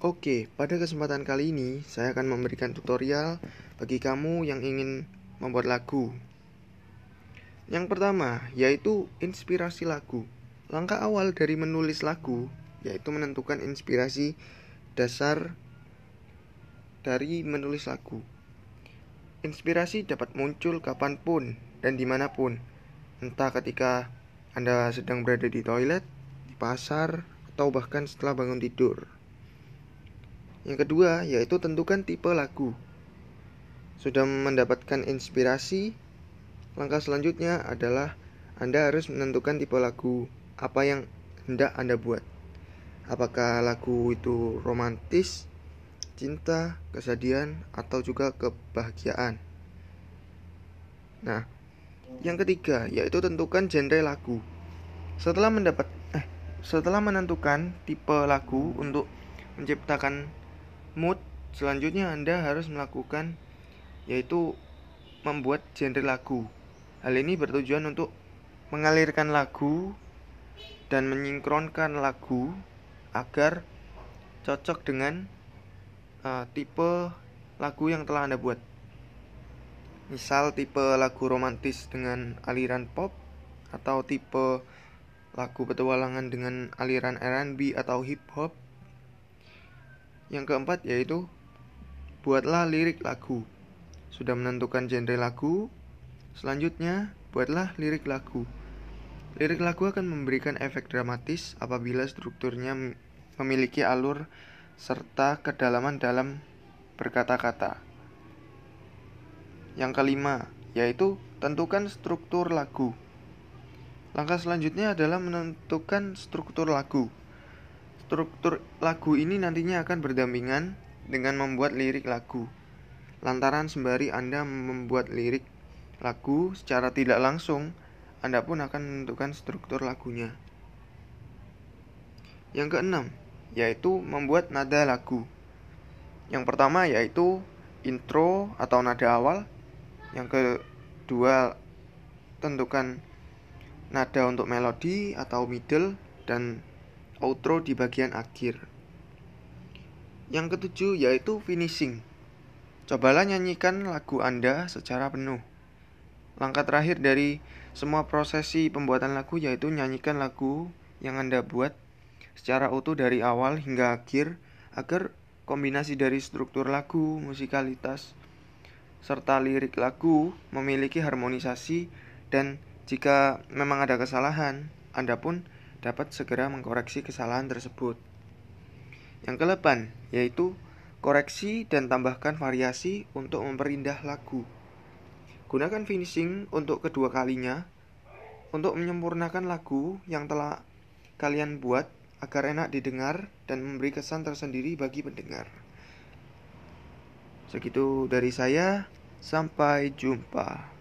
Oke, pada kesempatan kali ini saya akan memberikan tutorial bagi kamu yang ingin membuat lagu. Yang pertama yaitu inspirasi lagu. Langkah awal dari menulis lagu yaitu menentukan inspirasi dasar dari menulis lagu. Inspirasi dapat muncul kapan pun dan di mana pun, entah ketika Anda sedang berada di toilet, di pasar, atau bahkan setelah bangun tidur. Yang kedua, yaitu tentukan tipe lagu. Sudah mendapatkan inspirasi, langkah selanjutnya adalah Anda harus menentukan tipe lagu apa yang hendak Anda buat. Apakah lagu itu romantis, cinta, kesedihan, atau juga kebahagiaan. Nah, yang ketiga yaitu tentukan genre lagu. Setelah mendapat eh setelah menentukan tipe lagu untuk menciptakan mood selanjutnya Anda harus melakukan yaitu membuat genre lagu. Hal ini bertujuan untuk mengalirkan lagu dan menyinkronkan lagu agar cocok dengan uh, tipe lagu yang telah Anda buat. Misal tipe lagu romantis dengan aliran pop atau tipe lagu petualangan dengan aliran R&B atau hip hop yang keempat yaitu buatlah lirik lagu. Sudah menentukan genre lagu, selanjutnya buatlah lirik lagu. Lirik lagu akan memberikan efek dramatis apabila strukturnya memiliki alur serta kedalaman dalam berkata-kata. Yang kelima, yaitu tentukan struktur lagu. Langkah selanjutnya adalah menentukan struktur lagu. Struktur lagu ini nantinya akan berdampingan dengan membuat lirik lagu. Lantaran sembari Anda membuat lirik lagu secara tidak langsung, Anda pun akan menentukan struktur lagunya. Yang keenam, yaitu membuat nada lagu. Yang pertama yaitu intro atau nada awal. Yang kedua, tentukan nada untuk melodi atau middle dan outro di bagian akhir. Yang ketujuh yaitu finishing. Cobalah nyanyikan lagu Anda secara penuh. Langkah terakhir dari semua prosesi pembuatan lagu yaitu nyanyikan lagu yang Anda buat secara utuh dari awal hingga akhir agar kombinasi dari struktur lagu, musikalitas, serta lirik lagu memiliki harmonisasi dan jika memang ada kesalahan, Anda pun dapat segera mengkoreksi kesalahan tersebut. Yang kelepan yaitu koreksi dan tambahkan variasi untuk memperindah lagu. Gunakan finishing untuk kedua kalinya untuk menyempurnakan lagu yang telah kalian buat agar enak didengar dan memberi kesan tersendiri bagi pendengar. Segitu dari saya, sampai jumpa.